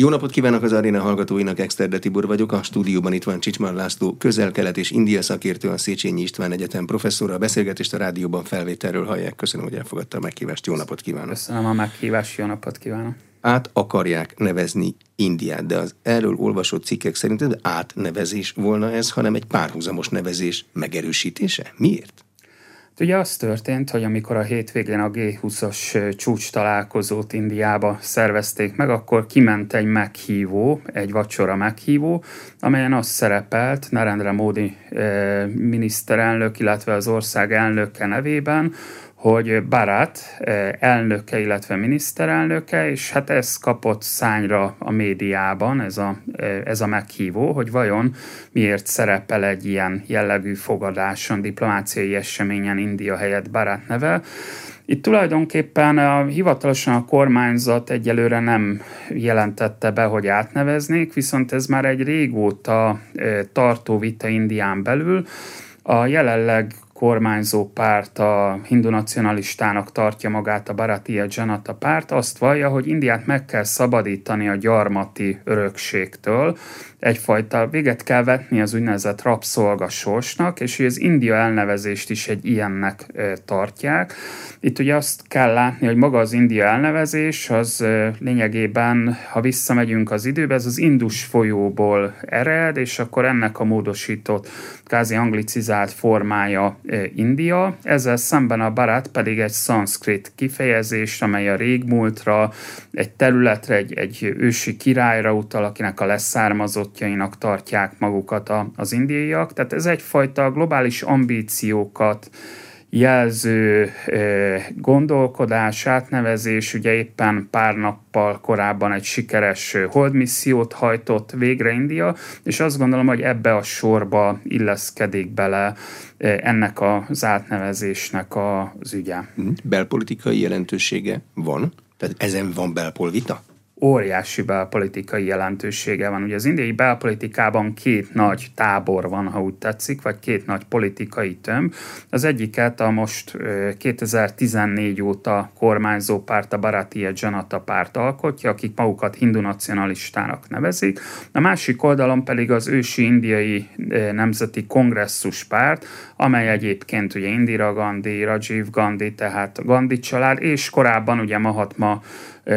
Jó napot kívánok az aréna hallgatóinak, Exterde Tibor vagyok, a stúdióban itt van Csicsmar László, közel-kelet és India szakértő, a Széchenyi István Egyetem professzora. A beszélgetést a rádióban felvételről hallják. Köszönöm, hogy elfogadta a meghívást. Jó napot kívánok! Köszönöm a meghívást, jó napot kívánok! Át akarják nevezni Indiát, de az erről olvasott cikkek szerint ez átnevezés volna ez, hanem egy párhuzamos nevezés megerősítése? Miért? Ugye az történt, hogy amikor a hétvégén a G20-as csúcs találkozót Indiába szervezték meg, akkor kiment egy meghívó, egy vacsora meghívó, amelyen az szerepelt Narendra Modi miniszterelnök, illetve az ország elnöke nevében, hogy Barat eh, elnöke, illetve miniszterelnöke, és hát ez kapott szányra a médiában, ez a, eh, ez a meghívó, hogy vajon miért szerepel egy ilyen jellegű fogadáson, diplomáciai eseményen India helyett Barat neve. Itt tulajdonképpen a, hivatalosan a kormányzat egyelőre nem jelentette be, hogy átneveznék, viszont ez már egy régóta eh, tartó vita Indián belül. A jelenleg kormányzó párt, a hindu nacionalistának tartja magát a Bharatiya Janata párt, azt vallja, hogy Indiát meg kell szabadítani a gyarmati örökségtől, egyfajta véget kell vetni az úgynevezett rabszolgasorsnak, és hogy az India elnevezést is egy ilyennek tartják. Itt ugye azt kell látni, hogy maga az India elnevezés az lényegében, ha visszamegyünk az időbe, ez az Indus folyóból ered, és akkor ennek a módosított, kázi anglicizált formája India. Ezzel szemben a barát pedig egy szanszkrit kifejezés, amely a régmúltra, egy területre, egy, egy ősi királyra utal, akinek a leszármazott célpontjainak tartják magukat az indiaiak. Tehát ez egyfajta globális ambíciókat jelző gondolkodás, átnevezés, ugye éppen pár nappal korábban egy sikeres holdmissziót hajtott végre India, és azt gondolom, hogy ebbe a sorba illeszkedik bele ennek az átnevezésnek az ügye. Belpolitikai jelentősége van? Tehát ezen van belpolvita? Óriási belpolitikai jelentősége van. Ugye az indiai belpolitikában két nagy tábor van, ha úgy tetszik, vagy két nagy politikai tömb. Az egyiket a most 2014 óta kormányzó párt, a Bharatiya Janata párt alkotja, akik magukat hindu nacionalistának nevezik. A másik oldalon pedig az ősi indiai nemzeti kongresszus párt, amely egyébként ugye Indira Gandhi, Rajiv Gandhi, tehát Gandhi család, és korábban ugye Mahatma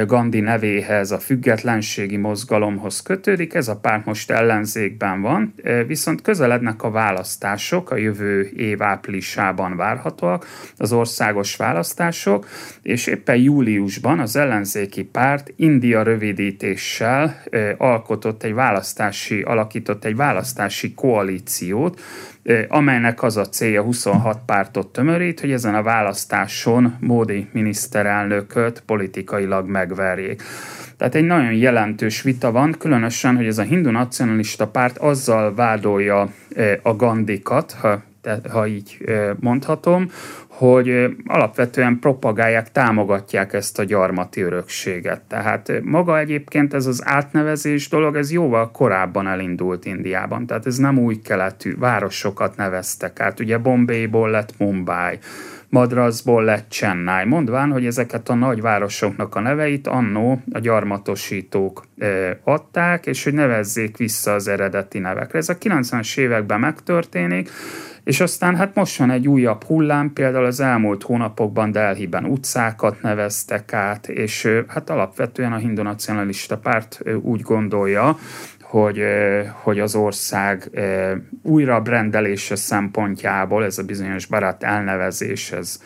Gandhi nevéhez, a függetlenségi mozgalomhoz kötődik, ez a párt most ellenzékben van, viszont közelednek a választások, a jövő év áprilisában várhatóak, az országos választások, és éppen júliusban az ellenzéki párt India rövidítéssel alkotott egy választási, alakított egy választási koalíciót, amelynek az a célja 26 pártot tömörít, hogy ezen a választáson Módi miniszterelnököt politikailag megverjék. Tehát egy nagyon jelentős vita van, különösen, hogy ez a hindu nacionalista párt azzal vádolja a gandikat, ha, ha így mondhatom, hogy alapvetően propagálják, támogatják ezt a gyarmati örökséget. Tehát maga egyébként ez az átnevezés dolog, ez jóval korábban elindult Indiában, tehát ez nem új keletű, városokat neveztek át, ugye Bombayból lett Mumbai, Madrasból lett Chennai, mondván, hogy ezeket a nagyvárosoknak a neveit annó a gyarmatosítók adták, és hogy nevezzék vissza az eredeti nevekre. Ez a 90-es években megtörténik, és aztán hát most van egy újabb hullám, például az elmúlt hónapokban Delhiben utcákat neveztek át, és hát alapvetően a hindu nacionalista párt úgy gondolja, hogy, hogy az ország újra brendelése szempontjából ez a bizonyos barát elnevezés, ez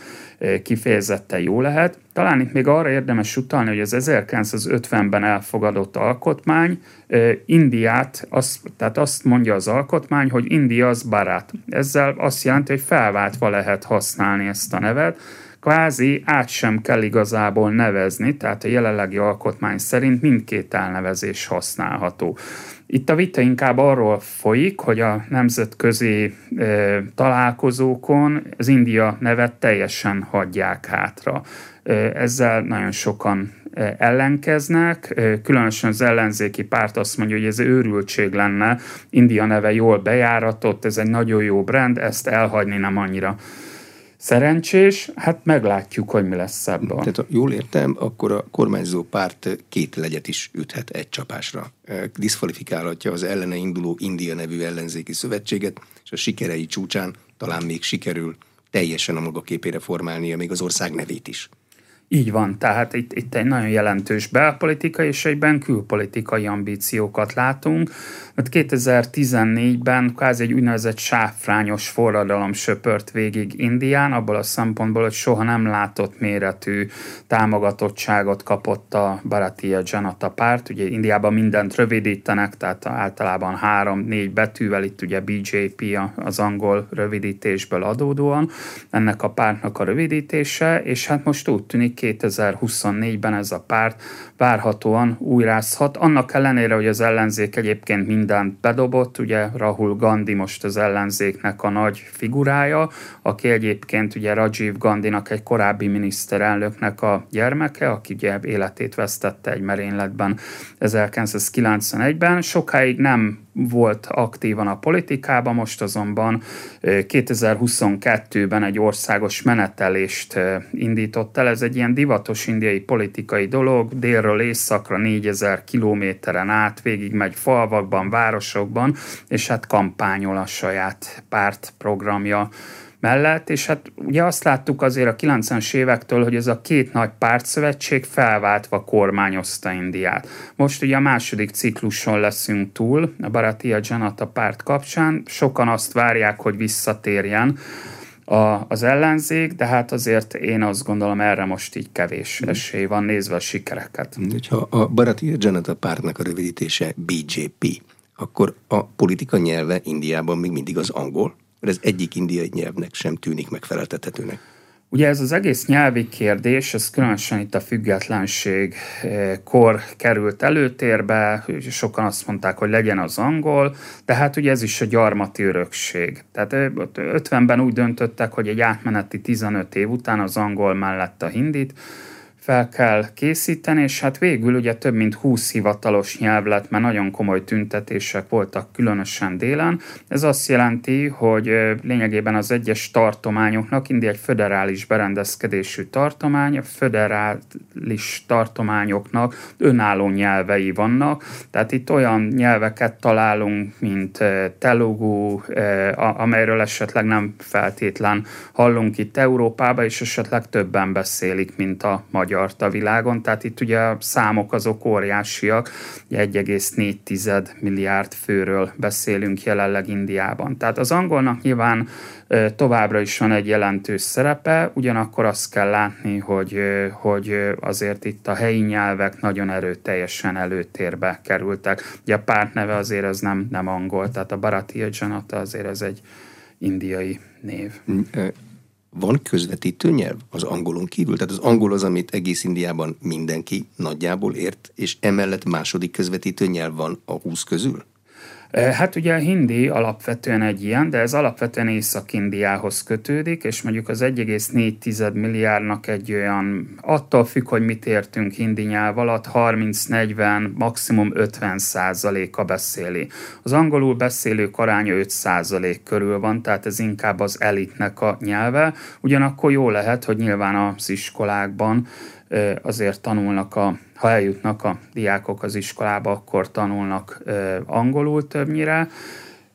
kifejezetten jó lehet. Talán itt még arra érdemes utalni, hogy az 1950-ben elfogadott alkotmány Indiát, az, tehát azt mondja az alkotmány, hogy India az barát. Ezzel azt jelenti, hogy felváltva lehet használni ezt a nevet, kvázi át sem kell igazából nevezni, tehát a jelenlegi alkotmány szerint mindkét elnevezés használható. Itt a vita inkább arról folyik, hogy a nemzetközi e, találkozókon az India nevet teljesen hagyják hátra. Ezzel nagyon sokan ellenkeznek, különösen az ellenzéki párt azt mondja, hogy ez őrültség lenne, India neve jól bejáratott, ez egy nagyon jó brand, ezt elhagyni nem annyira szerencsés, hát meglátjuk, hogy mi lesz ebből. Tehát ha jól értem, akkor a kormányzó párt két legyet is üthet egy csapásra. Diszfalifikálhatja az ellene induló India nevű ellenzéki szövetséget, és a sikerei csúcsán talán még sikerül teljesen a maga képére formálnia még az ország nevét is. Így van, tehát itt, itt egy nagyon jelentős belpolitikai és egyben külpolitikai ambíciókat látunk. Mert 2014-ben kvázi egy úgynevezett sáfrányos forradalom söpört végig Indián, abból a szempontból, hogy soha nem látott méretű támogatottságot kapott a Bharatiya Janata párt. Ugye Indiában mindent rövidítenek, tehát általában három-négy betűvel, itt ugye BJP az angol rövidítésből adódóan, ennek a pártnak a rövidítése, és hát most úgy tűnik 2024-ben ez a párt várhatóan újrázhat, annak ellenére, hogy az ellenzék egyébként mindent bedobott, ugye Rahul Gandhi most az ellenzéknek a nagy figurája, aki egyébként ugye Rajiv Gandhinak egy korábbi miniszterelnöknek a gyermeke, aki ugye életét vesztette egy merényletben 1991-ben, sokáig nem volt aktívan a politikában, most azonban 2022-ben egy országos menetelést indított el. Ez egy ilyen divatos indiai politikai dolog, délről északra 4000 kilométeren át, végig megy falvakban, városokban, és hát kampányol a saját pártprogramja mellett, és hát ugye azt láttuk azért a 90-es évektől, hogy ez a két nagy pártszövetség felváltva kormányozta Indiát. Most ugye a második cikluson leszünk túl, a Bharatiya Janata párt kapcsán, sokan azt várják, hogy visszatérjen a, az ellenzék, de hát azért én azt gondolom erre most így kevés mm. esély van nézve a sikereket. Ha a Bharatiya Janata pártnak a rövidítése BJP, akkor a politika nyelve Indiában még mindig az angol? Mert ez egyik indiai nyelvnek sem tűnik megfeleltethetőnek. Ugye ez az egész nyelvi kérdés, ez különösen itt a függetlenség eh, kor került előtérbe, sokan azt mondták, hogy legyen az angol, de hát ugye ez is a gyarmati örökség. Tehát 50-ben eh, úgy döntöttek, hogy egy átmeneti 15 év után az angol mellett a hindit, fel kell készíteni, és hát végül ugye több mint 20 hivatalos nyelv lett, mert nagyon komoly tüntetések voltak, különösen délen. Ez azt jelenti, hogy lényegében az egyes tartományoknak, India egy föderális berendezkedésű tartomány, a föderális tartományoknak önálló nyelvei vannak, tehát itt olyan nyelveket találunk, mint telugu, amelyről esetleg nem feltétlen hallunk itt Európában, és esetleg többen beszélik, mint a magyar magyart a világon, tehát itt ugye a számok azok óriásiak, 1,4 milliárd főről beszélünk jelenleg Indiában. Tehát az angolnak nyilván továbbra is van egy jelentős szerepe, ugyanakkor azt kell látni, hogy, hogy azért itt a helyi nyelvek nagyon erőteljesen előtérbe kerültek. Ugye a párt neve azért az nem, nem angol, tehát a Bharatiya Janata azért ez egy indiai név. Van közvetítő nyelv az angolon kívül? Tehát az angol az, amit egész Indiában mindenki nagyjából ért, és emellett második közvetítő nyelv van a húsz közül? Hát ugye a hindi alapvetően egy ilyen, de ez alapvetően Észak-Indiához kötődik, és mondjuk az 1,4 milliárdnak egy olyan, attól függ, hogy mit értünk hindi nyelv alatt, 30-40, maximum 50 százaléka beszéli. Az angolul beszélők aránya 5 százalék körül van, tehát ez inkább az elitnek a nyelve. Ugyanakkor jó lehet, hogy nyilván az iskolákban azért tanulnak a ha eljutnak a diákok az iskolába, akkor tanulnak angolul többnyire,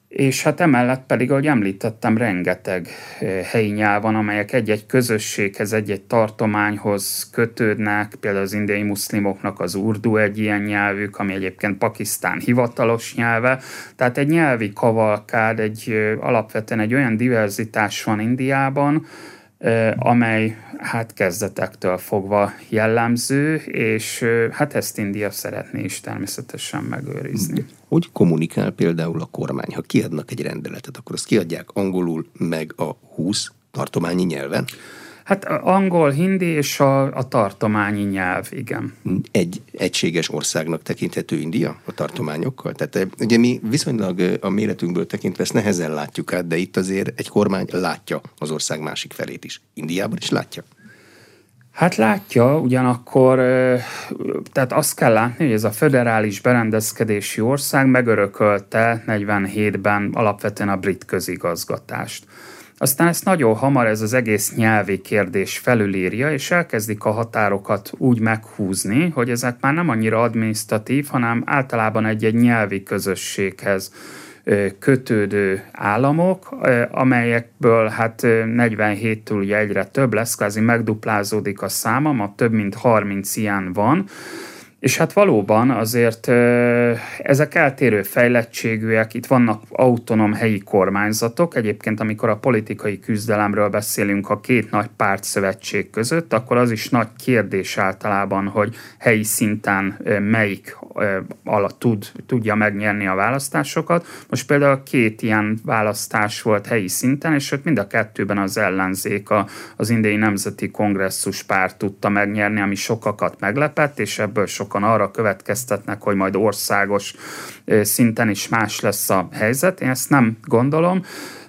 és hát emellett pedig, ahogy említettem, rengeteg helyi nyelv van, amelyek egy-egy közösséghez, egy-egy tartományhoz kötődnek, például az indiai muszlimoknak az urdu egy ilyen nyelvük, ami egyébként Pakisztán hivatalos nyelve, tehát egy nyelvi kavalkád, egy alapvetően egy olyan diverzitás van Indiában, amely hát kezdetektől fogva jellemző, és hát ezt India szeretné is természetesen megőrizni. Hogy kommunikál például a kormány? Ha kiadnak egy rendeletet, akkor azt kiadják angolul, meg a 20 tartományi nyelven? Hát angol, hindi és a, a tartományi nyelv, igen. Egy egységes országnak tekinthető India a tartományokkal? Tehát eh, ugye mi viszonylag eh, a méretünkből tekintve ezt nehezen látjuk át, de itt azért egy kormány látja az ország másik felét is. Indiában is látja? Hát látja, ugyanakkor, eh, tehát azt kell látni, hogy ez a föderális berendezkedési ország megörökölte 47-ben alapvetően a brit közigazgatást Aztán ezt nagyon hamar ez az egész nyelvi kérdés felülírja, és elkezdik a határokat úgy meghúzni, hogy ezek már nem annyira adminisztratív, hanem általában egy-egy nyelvi közösséghez kötődő államok, amelyekből hát 47-től ugye egyre több lesz, kvázi megduplázódik a száma, ma több mint 30 ilyen van, és hát valóban azért ezek eltérő fejlettségűek, itt vannak autonóm helyi kormányzatok, egyébként amikor a politikai küzdelemről beszélünk a két nagy pártszövetség között, akkor az is nagy kérdés általában, hogy helyi szinten melyik alatt tud, tudja megnyerni a választásokat. Most például két ilyen választás volt helyi szinten, és ott mind a kettőben az ellenzék, a, az indiai nemzeti kongresszus párt tudta megnyerni, ami sokakat meglepett, és ebből sok sokan arra következtetnek, hogy majd országos szinten is más lesz a helyzet. Én ezt nem gondolom.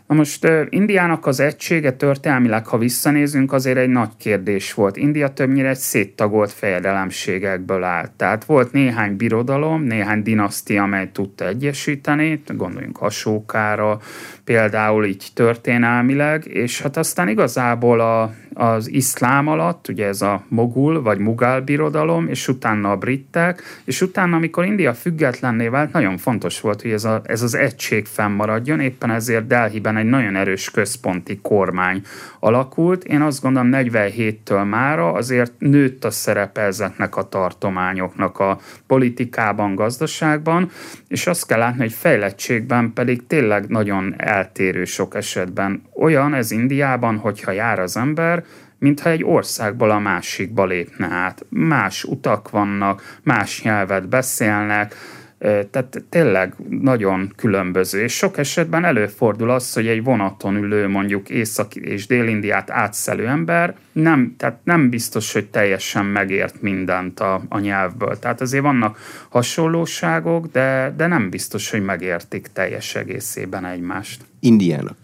Na most Indiának az egysége történelmileg, ha visszanézünk, azért egy nagy kérdés volt. India többnyire egy széttagolt fejedelemségekből állt. Tehát volt néhány birodalom, néhány dinasztia, amely tudta egyesíteni, gondoljunk a sókára, például így történelmileg, és hát aztán igazából a, az iszlám alatt, ugye ez a mogul vagy mugál birodalom, és utána a britek, és utána, amikor India függetlenné vált, nagyon fontos volt, hogy ez, a, ez az egység fennmaradjon, éppen ezért Delhiben egy nagyon erős központi kormány alakult. Én azt gondolom 47-től mára azért nőtt a szerepe ezeknek a tartományoknak a politikában, gazdaságban, és azt kell látni, hogy fejlettségben pedig tényleg nagyon eltérő sok esetben. Olyan ez Indiában, hogyha jár az ember, mintha egy országból a másikba lépne át. Más utak vannak, más nyelvet beszélnek, tehát tényleg nagyon különböző, és sok esetben előfordul az, hogy egy vonaton ülő mondjuk Észak- és Dél-Indiát átszelő ember nem, tehát nem biztos, hogy teljesen megért mindent a, a nyelvből. Tehát azért vannak hasonlóságok, de, de nem biztos, hogy megértik teljes egészében egymást. Indiának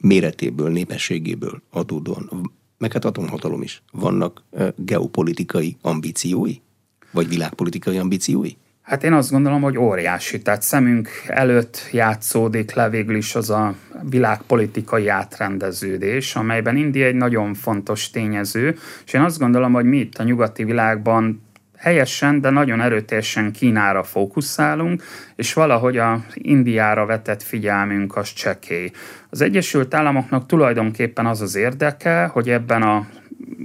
méretéből, népességéből adódóan, meg hát atomhatalom is, vannak geopolitikai ambíciói? Vagy világpolitikai ambíciói? Hát én azt gondolom, hogy óriási. Tehát szemünk előtt játszódik le végül is az a világpolitikai átrendeződés, amelyben India egy nagyon fontos tényező, és én azt gondolom, hogy mi itt a nyugati világban helyesen, de nagyon erőteljesen Kínára fókuszálunk, és valahogy a Indiára vetett figyelmünk az csekély. Az Egyesült Államoknak tulajdonképpen az az érdeke, hogy ebben a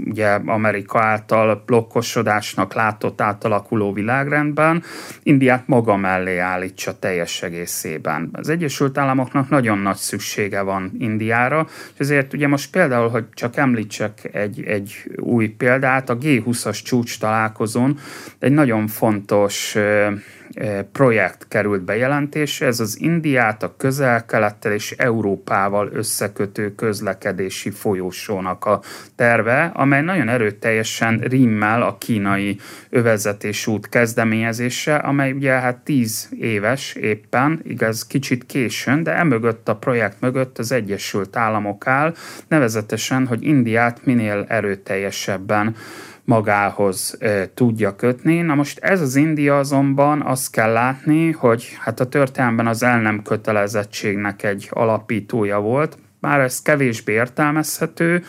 ugye Amerika által blokkosodásnak látott átalakuló világrendben Indiát maga mellé állítsa teljes egészében. Az Egyesült Államoknak nagyon nagy szüksége van Indiára, és ezért ugye most például, hogy csak említsek egy, egy új példát, a G20-as csúcs találkozón egy nagyon fontos projekt került bejelentésre, ez az Indiát a közel-kelettel és Európával összekötő közlekedési folyósónak a terve, amely nagyon erőteljesen rimmel a kínai övezetés út kezdeményezése, amely ugye hát tíz éves éppen, igaz kicsit későn, de emögött a projekt mögött az Egyesült Államok áll, nevezetesen, hogy Indiát minél erőteljesebben magához e, tudja kötni. Na most ez az India azonban azt kell látni, hogy hát a történelemben az el nem kötelezettségnek egy alapítója volt, már ez kevésbé értelmezhető,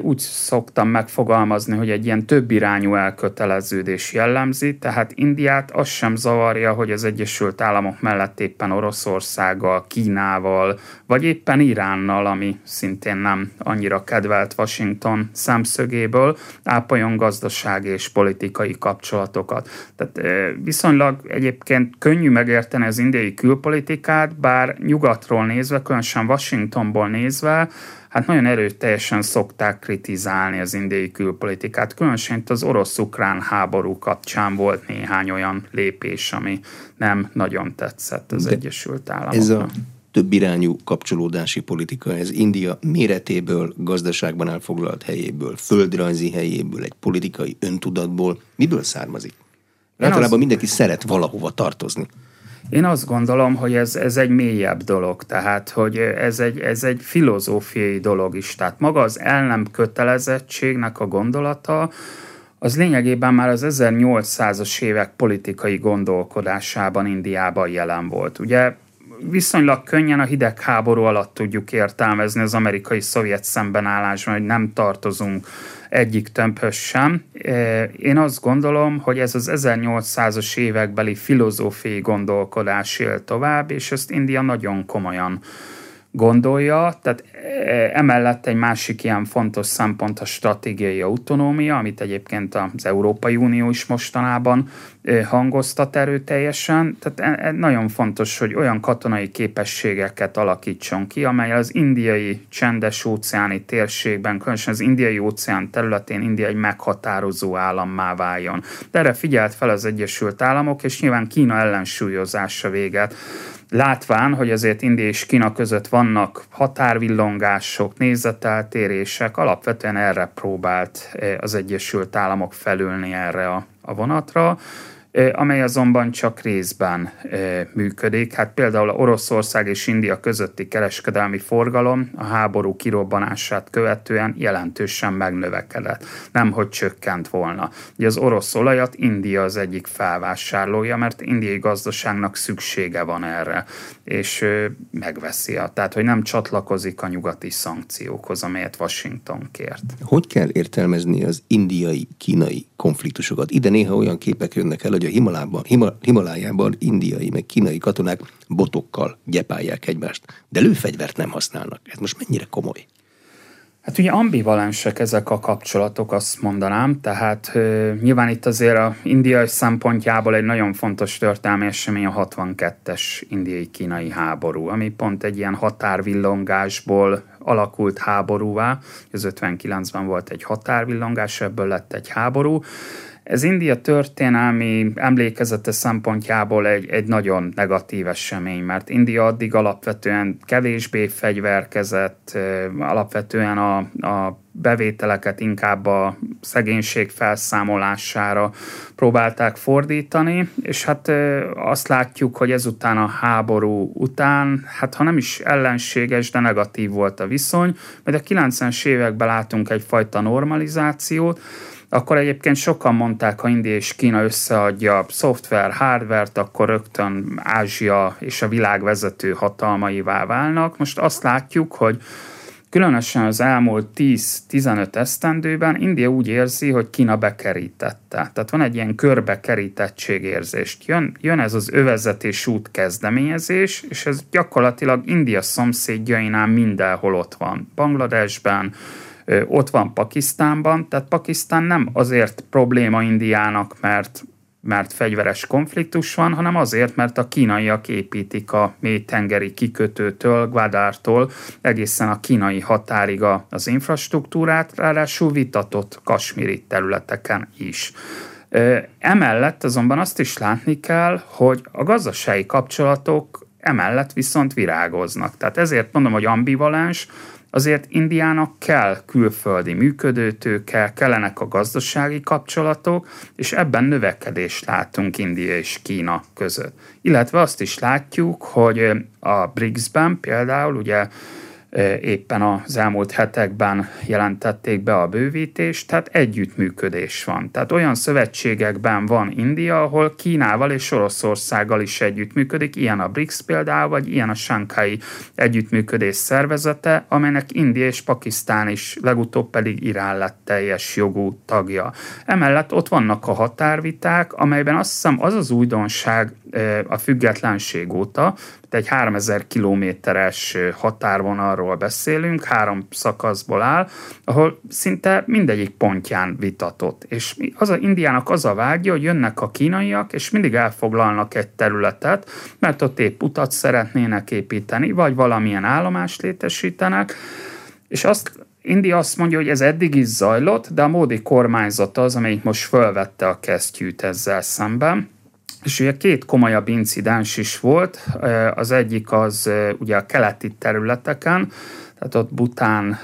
úgy szoktam megfogalmazni, hogy egy ilyen több irányú elköteleződés jellemzi, tehát Indiát az sem zavarja, hogy az Egyesült Államok mellett éppen Oroszországgal, Kínával, vagy éppen Iránnal, ami szintén nem annyira kedvelt Washington szemszögéből, ápoljon gazdasági és politikai kapcsolatokat. Tehát viszonylag egyébként könnyű megérteni az indiai külpolitikát, bár nyugatról nézve, különösen Washingtonból nézve, hát nagyon erőteljesen szokták kritizálni az indiai külpolitikát. Különösen itt az orosz-ukrán háború kapcsán volt néhány olyan lépés, ami nem nagyon tetszett az De Egyesült Államoknak. Ez a több irányú kapcsolódási politika, ez India méretéből, gazdaságban elfoglalt helyéből, földrajzi helyéből, egy politikai öntudatból, miből származik? Általában az... mindenki szeret valahova tartozni. Én azt gondolom, hogy ez, ez egy mélyebb dolog, tehát hogy ez egy, ez egy filozófiai dolog is. Tehát maga az el nem kötelezettségnek a gondolata, az lényegében már az 1800-as évek politikai gondolkodásában Indiában jelen volt. Ugye viszonylag könnyen a hidegháború alatt tudjuk értelmezni az amerikai-szovjet szembenállásban, hogy nem tartozunk egyik tömbhöz sem. Én azt gondolom, hogy ez az 1800-as évekbeli filozófiai gondolkodás él tovább, és ezt India nagyon komolyan gondolja, tehát e, emellett egy másik ilyen fontos szempont a stratégiai autonómia, amit egyébként az Európai Unió is mostanában e, hangoztat erőteljesen. Tehát e, nagyon fontos, hogy olyan katonai képességeket alakítson ki, amely az indiai csendes óceáni térségben, különösen az indiai óceán területén India egy meghatározó állammá váljon. De erre figyelt fel az Egyesült Államok, és nyilván Kína ellensúlyozása véget látván, hogy azért India és Kína között vannak határvillongások, nézeteltérések, alapvetően erre próbált eh, az Egyesült Államok felülni erre a, a vonatra amely azonban csak részben működik. Hát például Oroszország és India közötti kereskedelmi forgalom a háború kirobbanását követően jelentősen megnövekedett, nem hogy csökkent volna. Ugye az orosz olajat India az egyik felvásárlója, mert indiai gazdaságnak szüksége van erre, és megveszi. Tehát, hogy nem csatlakozik a nyugati szankciókhoz, amelyet Washington kért. Hogy kell értelmezni az indiai-kínai konfliktusokat? Ide néha olyan képek jönnek el, hogy a Himalában, Himalájában indiai meg kínai katonák botokkal gyepálják egymást, de lőfegyvert nem használnak. Ez most mennyire komoly? Hát ugye ambivalensek ezek a kapcsolatok, azt mondanám, tehát ö, nyilván itt azért a indiai szempontjából egy nagyon fontos történelmi esemény a 62-es indiai-kínai háború, ami pont egy ilyen határvillongásból alakult háborúvá, az 59-ben volt egy határvillongás, ebből lett egy háború, ez India történelmi emlékezete szempontjából egy, egy nagyon negatív esemény, mert India addig alapvetően kevésbé fegyverkezett, alapvetően a, a bevételeket inkább a szegénység felszámolására próbálták fordítani, és hát azt látjuk, hogy ezután a háború után, hát ha nem is ellenséges, de negatív volt a viszony, mert a 90-es években látunk egyfajta normalizációt, akkor egyébként sokan mondták, ha India és Kína összeadja szoftver, hardvert, akkor rögtön Ázsia és a világ vezető hatalmaivá válnak. Most azt látjuk, hogy különösen az elmúlt 10-15 esztendőben India úgy érzi, hogy Kína bekerítette. Tehát van egy ilyen körbekerítettségérzést. Jön, jön ez az övezetés út kezdeményezés, és ez gyakorlatilag India szomszédjainál mindenhol ott van. Bangladesben, ott van Pakisztánban, tehát Pakisztán nem azért probléma Indiának, mert mert fegyveres konfliktus van, hanem azért, mert a kínaiak építik a mélytengeri kikötőtől, Gwadártól egészen a kínai határig az infrastruktúrát, ráadásul vitatott kasmiri területeken is. Emellett azonban azt is látni kell, hogy a gazdasági kapcsolatok emellett viszont virágoznak. Tehát ezért mondom, hogy ambivalens, azért Indiának kell külföldi működőtőke, kellenek a gazdasági kapcsolatok, és ebben növekedést látunk India és Kína között. Illetve azt is látjuk, hogy a BRICS-ben például ugye éppen az elmúlt hetekben jelentették be a bővítést, tehát együttműködés van. Tehát olyan szövetségekben van India, ahol Kínával és Oroszországgal is együttműködik, ilyen a BRICS például, vagy ilyen a Sánkai Együttműködés Szervezete, amelynek India és Pakisztán is, legutóbb pedig Irán lett teljes jogú tagja. Emellett ott vannak a határviták, amelyben azt hiszem az az újdonság a függetlenség óta, egy 3000 kilométeres határvonalról beszélünk, három szakaszból áll, ahol szinte mindegyik pontján vitatott. És az a Indiának az a vágya, hogy jönnek a kínaiak, és mindig elfoglalnak egy területet, mert ott épp utat szeretnének építeni, vagy valamilyen állomást létesítenek, és azt India azt mondja, hogy ez eddig is zajlott, de a módi kormányzata az, amelyik most fölvette a kesztyűt ezzel szemben, és ugye két komolyabb incidens is volt, az egyik az ugye a keleti területeken, tehát ott Bután,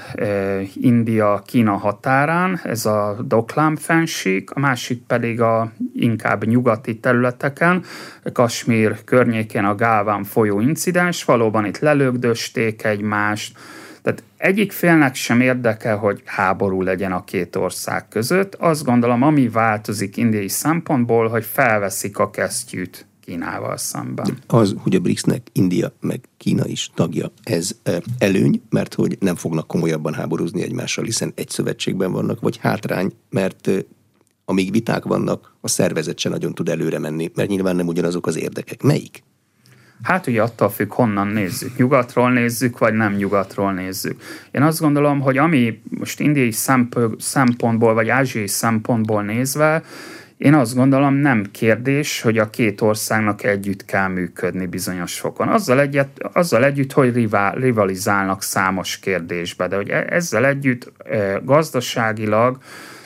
India, Kína határán, ez a Doklam fensík, a másik pedig a inkább nyugati területeken, Kasmír környékén a Gálván folyó incidens, valóban itt lelögdösték egymást, tehát egyik félnek sem érdekel, hogy háború legyen a két ország között. Azt gondolom, ami változik indiai szempontból, hogy felveszik a kesztyűt Kínával szemben. Az, hogy a BRICS-nek India meg Kína is tagja, ez előny, mert hogy nem fognak komolyabban háborúzni egymással, hiszen egy szövetségben vannak, vagy hátrány, mert amíg viták vannak, a szervezet se nagyon tud előre menni, mert nyilván nem ugyanazok az érdekek. Melyik? Hát ugye attól függ, honnan nézzük. Nyugatról nézzük, vagy nem nyugatról nézzük. Én azt gondolom, hogy ami most indiai szempontból, vagy ázsiai szempontból nézve, én azt gondolom, nem kérdés, hogy a két országnak együtt kell működni bizonyos fokon. Azzal, egyet, azzal együtt, hogy rivál, rivalizálnak számos kérdésbe, de hogy e, ezzel együtt gazdaságilag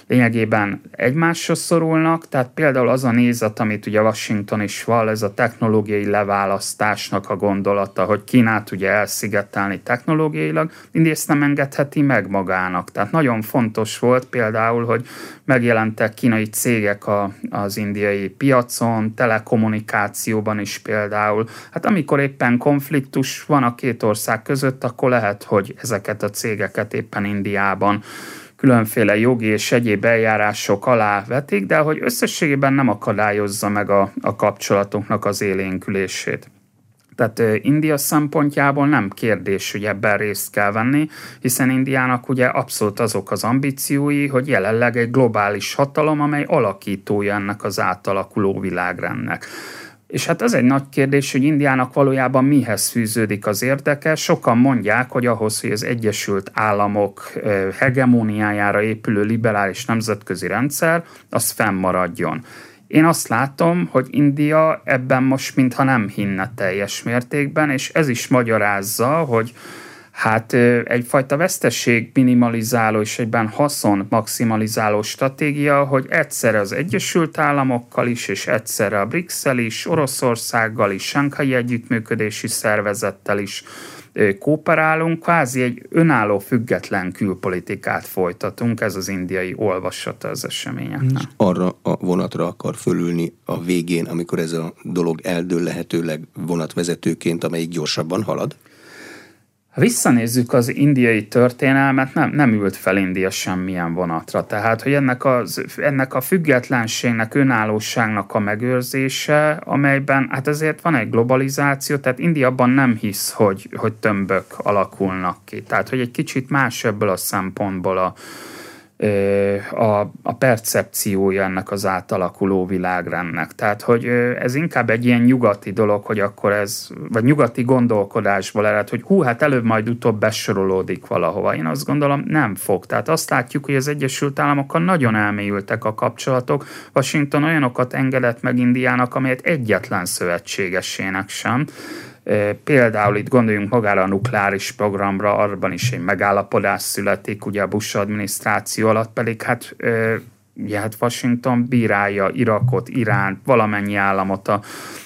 lényegében egymásra szorulnak, tehát például az a nézet, amit ugye Washington is val, ez a technológiai leválasztásnak a gondolata, hogy Kínát ugye elszigetelni technológiailag, India ezt nem engedheti meg magának. Tehát nagyon fontos volt például, hogy megjelentek kínai cégek a, az indiai piacon, telekommunikációban is például. Hát amikor éppen konfliktus van a két ország között, akkor lehet, hogy ezeket a cégeket éppen Indiában különféle jogi és egyéb eljárások alá vetik, de hogy összességében nem akadályozza meg a, a kapcsolatoknak az élénkülését. Tehát India szempontjából nem kérdés, hogy ebben részt kell venni, hiszen Indiának ugye abszolút azok az ambíciói, hogy jelenleg egy globális hatalom, amely alakítója ennek az átalakuló világrendnek. És hát az egy nagy kérdés, hogy Indiának valójában mihez fűződik az érdeke. Sokan mondják, hogy ahhoz, hogy az Egyesült Államok hegemóniájára épülő liberális nemzetközi rendszer, az fennmaradjon. Én azt látom, hogy India ebben most mintha nem hinne teljes mértékben, és ez is magyarázza, hogy Hát egyfajta vesztesség minimalizáló és egyben haszon maximalizáló stratégia, hogy egyszerre az Egyesült Államokkal is, és egyszerre a brics is, Oroszországgal is, Sankai Együttműködési Szervezettel is kooperálunk, kvázi egy önálló független külpolitikát folytatunk, ez az indiai olvasata az eseményeknek. Arra a vonatra akar fölülni a végén, amikor ez a dolog eldől lehetőleg vonatvezetőként, amelyik gyorsabban halad? Ha visszanézzük az indiai történelmet, nem, nem ült fel India semmilyen vonatra. Tehát, hogy ennek, az, ennek a függetlenségnek, önállóságnak a megőrzése, amelyben hát ezért van egy globalizáció, tehát India abban nem hisz, hogy, hogy tömbök alakulnak ki. Tehát, hogy egy kicsit más ebből a szempontból a, a, a percepciója ennek az átalakuló világrendnek. Tehát, hogy ez inkább egy ilyen nyugati dolog, hogy akkor ez, vagy nyugati gondolkodásból ered, hogy hú, hát előbb majd utóbb besorolódik valahova. Én azt gondolom, nem fog. Tehát azt látjuk, hogy az Egyesült Államokkal nagyon elmélyültek a kapcsolatok. Washington olyanokat engedett meg Indiának, amelyet egyetlen szövetségesének sem. Például itt gondoljunk magára a nukleáris programra, arban is egy megállapodás születik, ugye a Bush adminisztráció alatt pedig hát ugye hát Washington bírálja Irakot, Iránt, valamennyi államot, a,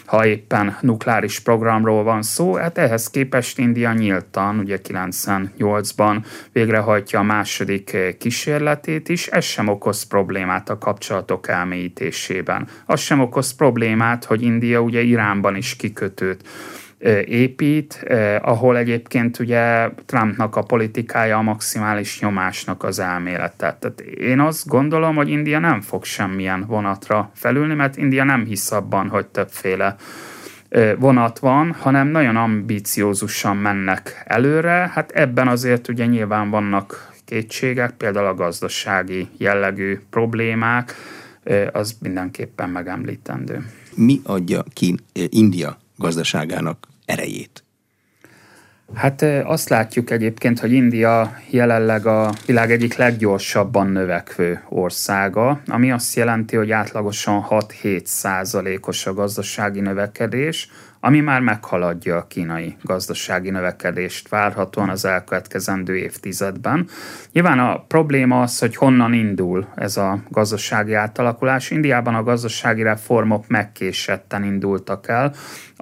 ha éppen nukleáris programról van szó, hát ehhez képest India nyíltan, ugye 98-ban végrehajtja a második kísérletét is, ez sem okoz problémát a kapcsolatok elmélyítésében. Az sem okoz problémát, hogy India ugye Iránban is kikötőt épít, ahol egyébként ugye Trumpnak a politikája a maximális nyomásnak az elmélete. Tehát én azt gondolom, hogy India nem fog semmilyen vonatra felülni, mert India nem hisz abban, hogy többféle vonat van, hanem nagyon ambiciózusan mennek előre. Hát ebben azért ugye nyilván vannak kétségek, például a gazdasági jellegű problémák, az mindenképpen megemlítendő. Mi adja ki India gazdaságának erejét? Hát azt látjuk egyébként, hogy India jelenleg a világ egyik leggyorsabban növekvő országa, ami azt jelenti, hogy átlagosan 6-7 százalékos a gazdasági növekedés, ami már meghaladja a kínai gazdasági növekedést várhatóan az elkövetkezendő évtizedben. Nyilván a probléma az, hogy honnan indul ez a gazdasági átalakulás. Indiában a gazdasági reformok megkésetten indultak el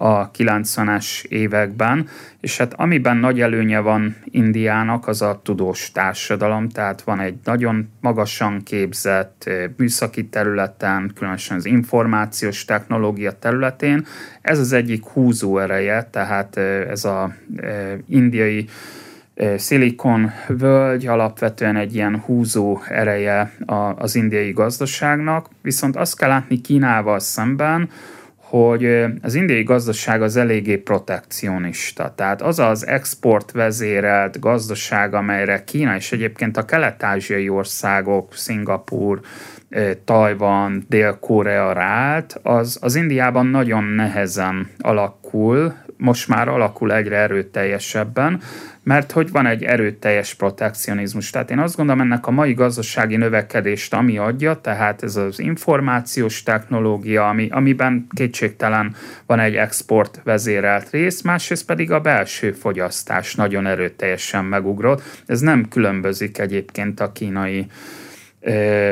a 90-es években, és hát amiben nagy előnye van Indiának, az a tudós társadalom, tehát van egy nagyon magasan képzett műszaki területen, különösen az információs technológia területén. Ez az egyik húzó ereje, tehát ez a indiai Silicon völgy alapvetően egy ilyen húzó ereje az indiai gazdaságnak, viszont azt kell látni Kínával szemben, hogy az indiai gazdaság az eléggé protekcionista. Tehát az az export vezérelt gazdaság, amelyre Kína és egyébként a kelet-ázsiai országok, Szingapur, Tajvan, Dél-Korea ráállt, az, az Indiában nagyon nehezen alakul, most már alakul egyre erőteljesebben, mert hogy van egy erőteljes protekcionizmus. Tehát én azt gondolom, ennek a mai gazdasági növekedést, ami adja, tehát ez az információs technológia, ami, amiben kétségtelen van egy export vezérelt rész, másrészt pedig a belső fogyasztás nagyon erőteljesen megugrott. Ez nem különbözik egyébként a kínai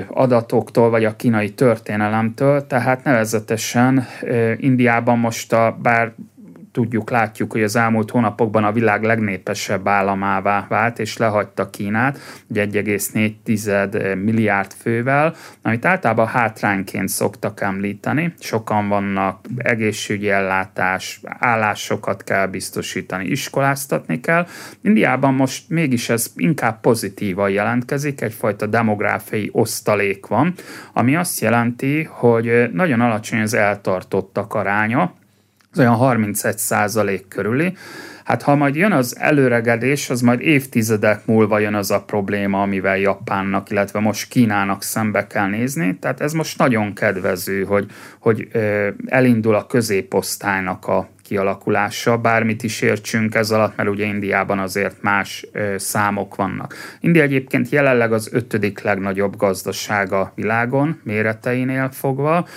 adatoktól, vagy a kínai történelemtől, tehát nevezetesen Indiában most a, bár tudjuk, látjuk, hogy az elmúlt hónapokban a világ legnépesebb államává vált, és lehagyta Kínát, 1,4 milliárd fővel, amit általában hátrányként szoktak említeni. Sokan vannak, egészségügyi ellátás, állásokat kell biztosítani, iskoláztatni kell. Indiában most mégis ez inkább pozitívan jelentkezik, egyfajta demográfiai osztalék van, ami azt jelenti, hogy nagyon alacsony az eltartottak aránya, az olyan 31 százalék körüli. Hát ha majd jön az előregedés, az majd évtizedek múlva jön az a probléma, amivel Japánnak, illetve most Kínának szembe kell nézni. Tehát ez most nagyon kedvező, hogy, hogy elindul a középosztálynak a kialakulása, bármit is értsünk ez alatt, mert ugye Indiában azért más számok vannak. India egyébként jelenleg az ötödik legnagyobb gazdasága világon, méreteinél fogva,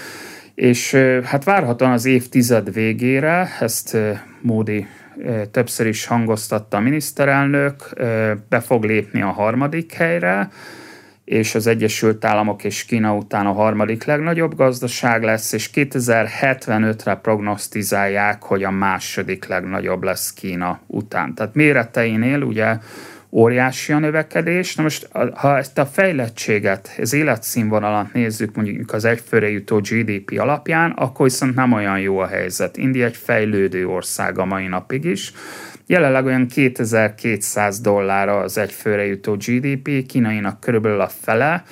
és hát várhatóan az évtized végére, ezt Módi többször is hangoztatta a miniszterelnök, be fog lépni a harmadik helyre, és az Egyesült Államok és Kína után a harmadik legnagyobb gazdaság lesz, és 2075-re prognosztizálják, hogy a második legnagyobb lesz Kína után. Tehát méreteinél ugye óriási a növekedés. Na most, ha ezt a fejlettséget, az életszínvonalat nézzük mondjuk az egyfőre jutó GDP alapján, akkor viszont nem olyan jó a helyzet. India egy fejlődő ország a mai napig is. Jelenleg olyan 2200 dollárra az egyfőre jutó GDP, kínainak körülbelül a fele,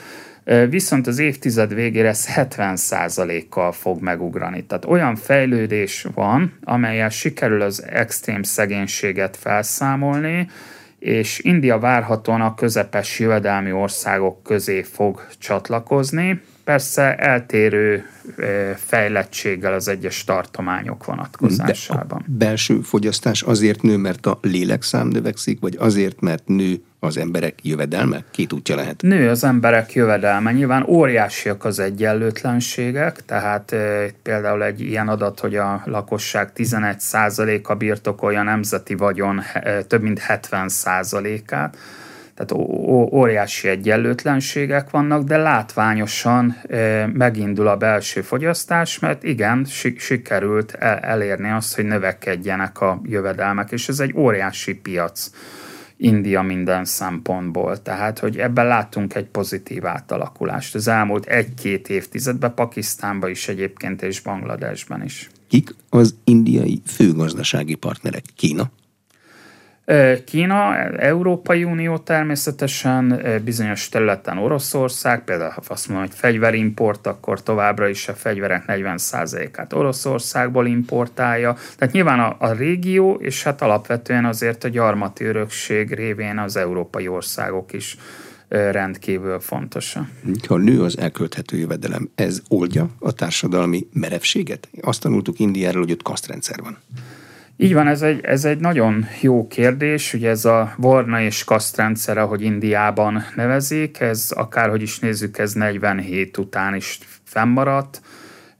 viszont az évtized végére ez 70%-kal fog megugrani. Tehát olyan fejlődés van, amelyel sikerül az extrém szegénységet felszámolni, és India várhatóan a közepes jövedelmi országok közé fog csatlakozni, persze eltérő fejlettséggel az egyes tartományok vonatkozásában. De a belső fogyasztás azért nő, mert a lélekszám növekszik, vagy azért, mert nő az emberek jövedelme? Két útja lehet. Nő az emberek jövedelme. Nyilván óriásiak az egyenlőtlenségek, tehát e, például egy ilyen adat, hogy a lakosság 11%-a birtokolja nemzeti vagyon e, több mint 70%-át tehát óriási egyenlőtlenségek vannak, de látványosan megindul a belső fogyasztás, mert igen, sikerült elérni azt, hogy növekedjenek a jövedelmek, és ez egy óriási piac. India minden szempontból. Tehát, hogy ebben láttunk egy pozitív átalakulást az elmúlt egy-két évtizedben, Pakisztánban is egyébként, és Bangladesben is. Kik az indiai főgazdasági partnerek? Kína? Kína, Európai Unió természetesen, bizonyos területen Oroszország, például ha azt mondom, hogy fegyverimport, akkor továbbra is a fegyverek 40%-át Oroszországból importálja. Tehát nyilván a, a régió, és hát alapvetően azért a gyarmati örökség révén az európai országok is rendkívül fontos. Ha nő az elkölthető jövedelem, ez oldja a társadalmi merevséget? Azt tanultuk Indiáról, hogy ott kasztrendszer van. Így van, ez egy, ez egy nagyon jó kérdés, ugye ez a Varna és kasztrendszer, ahogy Indiában nevezik, ez akárhogy is nézzük, ez 47 után is fennmaradt,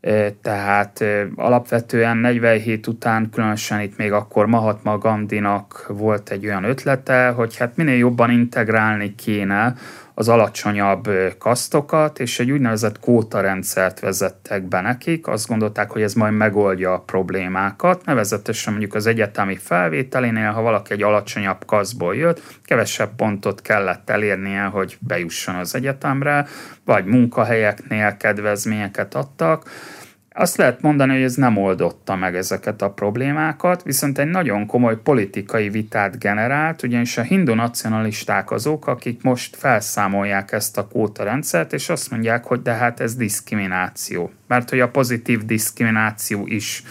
e, tehát e, alapvetően 47 után, különösen itt még akkor Mahatma Gandinak volt egy olyan ötlete, hogy hát minél jobban integrálni kéne az alacsonyabb kasztokat, és egy úgynevezett kótarendszert vezettek be nekik. Azt gondolták, hogy ez majd megoldja a problémákat. Nevezetesen mondjuk az egyetemi felvételénél, ha valaki egy alacsonyabb kaszból jött, kevesebb pontot kellett elérnie, hogy bejusson az egyetemre, vagy munkahelyeknél kedvezményeket adtak Azt lehet mondani, hogy ez nem oldotta meg ezeket a problémákat, viszont egy nagyon komoly politikai vitát generált, ugyanis a hindu nacionalisták azok, akik most felszámolják ezt a kvótarendszert, és azt mondják, hogy de hát ez diszkrimináció. Mert hogy a pozitív diszkrimináció is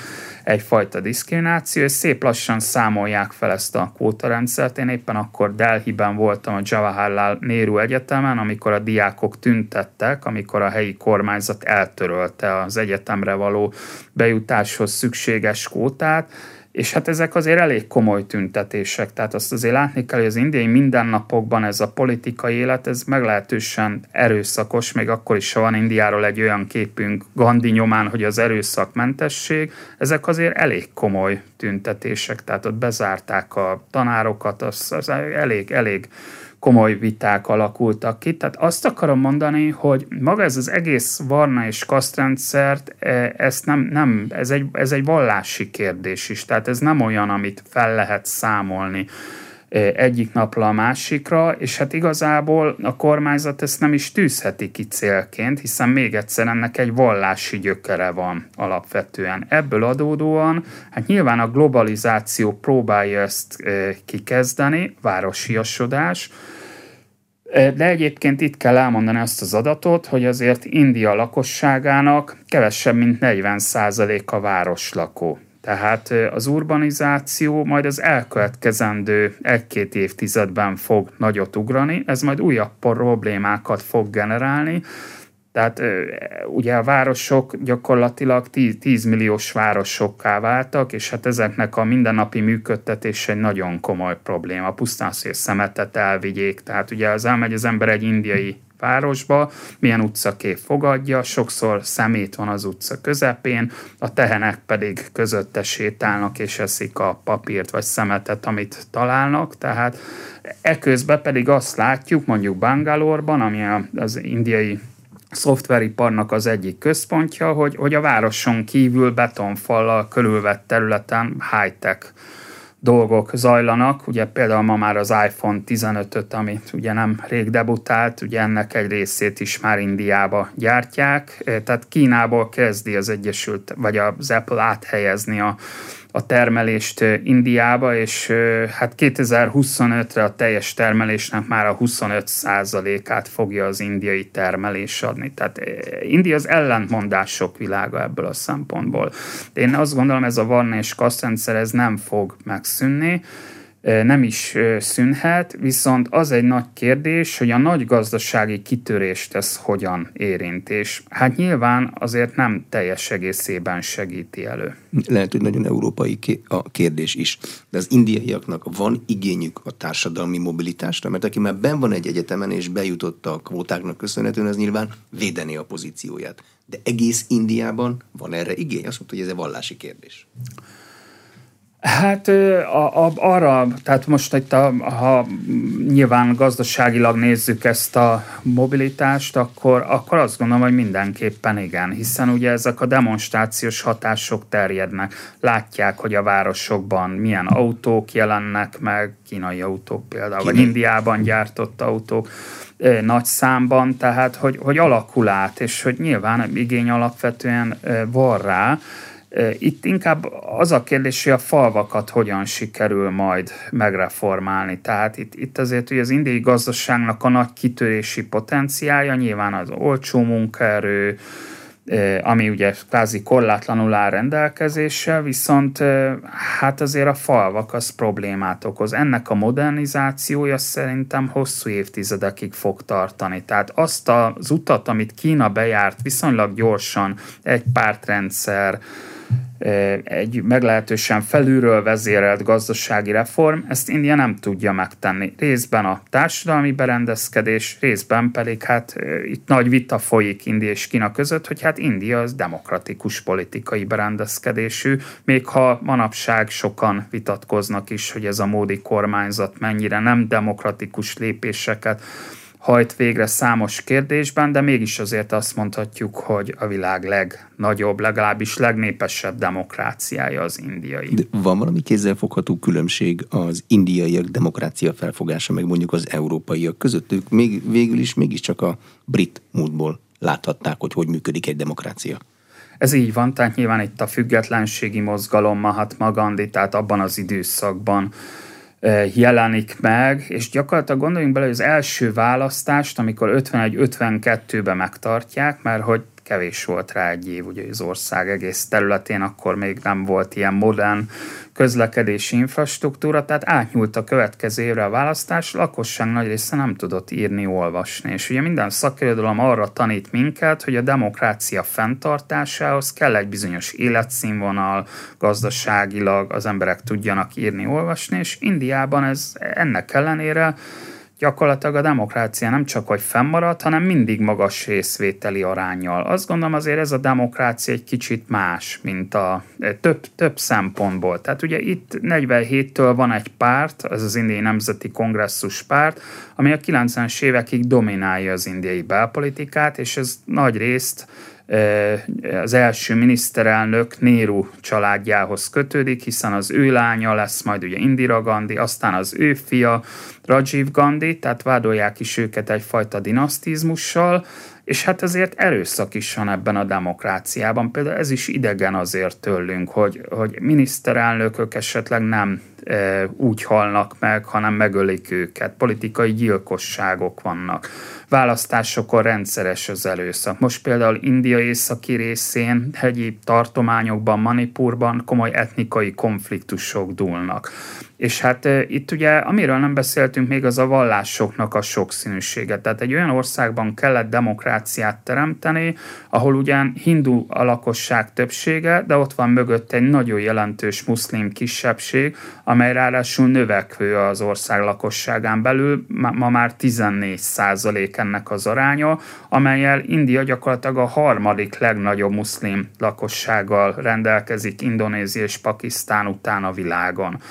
egyfajta diszkrimináció, és szép lassan számolják fel ezt a kvótarendszert. Én éppen akkor Delhi-ben voltam a Jawaharlal Nehru Egyetemen, amikor a diákok tüntettek, amikor a helyi kormányzat eltörölte az egyetemre való bejutáshoz szükséges kvótát, és hát ezek azért elég komoly tüntetések, tehát azt azért látni kell, hogy az indiai mindennapokban ez a politikai élet, ez meglehetősen erőszakos, még akkor is, ha van Indiáról egy olyan képünk Gandhi nyomán, hogy az erőszakmentesség, ezek azért elég komoly tüntetések, tehát ott bezárták a tanárokat, az, az elég, elég komoly viták alakultak ki. Tehát azt akarom mondani, hogy maga ez az egész varna és kasztrendszert, e, ezt nem, nem, ez, egy, ez egy vallási kérdés is, tehát ez nem olyan, amit fel lehet számolni e, egyik napra a másikra, és hát igazából a kormányzat ezt nem is tűzheti ki célként, hiszen még egyszer ennek egy vallási gyökere van alapvetően. Ebből adódóan, hát nyilván a globalizáció próbálja ezt e, kikezdeni, városiasodás, de egyébként itt kell elmondani azt az adatot, hogy azért India lakosságának kevesebb, mint 40% a városlakó. Tehát az urbanizáció majd az elkövetkezendő egy-két évtizedben fog nagyot ugrani, ez majd újabb problémákat fog generálni, tehát ugye a városok gyakorlatilag 10 milliós városokká váltak, és hát ezeknek a mindennapi működtetése egy nagyon komoly probléma. Pusztán szél szemetet elvigyék. Tehát ugye az elmegy az ember egy indiai városba, milyen utcakép fogadja, sokszor szemét van az utca közepén, a tehenek pedig közötte sétálnak és eszik a papírt vagy szemetet, amit találnak, tehát eközben pedig azt látjuk mondjuk Bangalore-ban, ami az indiai szoftveriparnak az egyik központja, hogy, hogy a városon kívül betonfallal körülvett területen high-tech dolgok zajlanak. Ugye például ma már az iPhone 15-öt, amit ugye nem rég debutált, ugye ennek egy részét is már Indiába gyártják, tehát Kínából kezdi az Egyesült, vagy az Apple áthelyezni a a termelést Indiába, és hát 2025-re a teljes termelésnek már a 25%-át fogja az indiai termelés adni. Tehát India az ellentmondások világa ebből a szempontból. Én azt gondolom, ez a Varna és kasztrendszer ez nem fog megszűnni, nem is szűnhet, viszont az egy nagy kérdés, hogy a nagy gazdasági kitörést ez hogyan érint, és hát nyilván azért nem teljes egészében segíti elő. Lehet, hogy nagyon európai a kérdés is, de az indiaiaknak van igényük a társadalmi mobilitásra, mert aki már ben van egy egyetemen és bejutott a kvótáknak köszönhetően, az nyilván védeni a pozícióját. De egész Indiában van erre igény? Azt mondta, hogy ez egy vallási kérdés. Hát a, a, arra, tehát most itt a, ha nyilván gazdaságilag nézzük ezt a mobilitást, akkor, akkor azt gondolom, hogy mindenképpen igen, hiszen ugye ezek a demonstrációs hatások terjednek. Látják, hogy a városokban milyen autók jelennek meg, kínai autók például, Kínai. vagy Indiában gyártott autók nagy számban, tehát hogy, hogy alakul át, és hogy nyilván igény alapvetően van rá, itt inkább az a kérdés, hogy a falvakat hogyan sikerül majd megreformálni. Tehát itt, itt azért hogy az indiai gazdaságnak a nagy kitörési potenciája nyilván az olcsó munkaerő, ami ugye kvázi korlátlanul áll rendelkezésre, viszont hát azért a falvak az problémát okoz. Ennek a modernizációja szerintem hosszú évtizedekig fog tartani. Tehát azt az utat, amit Kína bejárt viszonylag gyorsan, egy pártrendszer, egy meglehetősen felülről vezérelt gazdasági reform, ezt India nem tudja megtenni. Részben a társadalmi berendezkedés, részben pedig hát itt nagy vita folyik India és Kína között, hogy hát India az demokratikus politikai berendezkedésű, még ha manapság sokan vitatkoznak is, hogy ez a módi kormányzat mennyire nem demokratikus lépéseket hajt végre számos kérdésben, de mégis azért azt mondhatjuk, hogy a világ legnagyobb, legalábbis legnépesebb demokráciája az indiai. De van valami kézzelfogható különbség az indiaiak demokrácia felfogása, meg mondjuk az európaiak között? Ők még, végül is mégiscsak a brit múltból láthatták, hogy hogy működik egy demokrácia. Ez így van, tehát nyilván itt a függetlenségi mozgalom Mahatma Gandhi, tehát abban az időszakban jelenik meg, és gyakorlatilag gondoljunk bele, hogy az első választást, amikor 51-52-ben megtartják, mert hogy kevés volt rá egy év, ugye az ország egész területén akkor még nem volt ilyen modern közlekedési infrastruktúra, tehát átnyúlt a következő évre a választás, lakosság nagy része nem tudott írni, olvasni. És ugye minden szakirodalom arra tanít minket, hogy a demokrácia fenntartásához kell egy bizonyos életszínvonal, gazdaságilag az emberek tudjanak írni, olvasni, és Indiában ez ennek ellenére gyakorlatilag a demokrácia nem csak hogy fennmaradt, hanem mindig magas részvételi arányjal. Azt gondolom azért ez a demokrácia egy kicsit más, mint a e, több, több szempontból. Tehát ugye itt 47-től van egy párt, az az indiai nemzeti kongresszus párt, ami a 90-es évekig dominálja az indiai belpolitikát, és ez nagy részt az első miniszterelnök Néru családjához kötődik, hiszen az ő lánya lesz majd ugye Indira Gandhi, aztán az ő fia Rajiv Gandhi, tehát vádolják is őket egyfajta dinasztizmussal, és hát ezért erőszak is van ebben a demokráciában. Például ez is idegen azért tőlünk, hogy, hogy miniszterelnökök esetleg nem e, úgy halnak meg, hanem megölik őket. Politikai gyilkosságok vannak választásokon rendszeres az előszak. Most például India északi részén, hegyi tartományokban, Manipurban komoly etnikai konfliktusok dúlnak. És hát itt ugye, amiről nem beszéltünk még, az a vallásoknak a sokszínűsége. Tehát egy olyan országban kellett demokráciát teremteni, ahol ugyan hindu a lakosság többsége, de ott van mögött egy nagyon jelentős muszlim kisebbség, amely ráadásul növekvő az ország lakosságán belül, ma már 14 százalék ennek az aránya, amelyel India gyakorlatilag a harmadik legnagyobb muszlim lakossággal rendelkezik Indonézia és Pakisztán után a világon.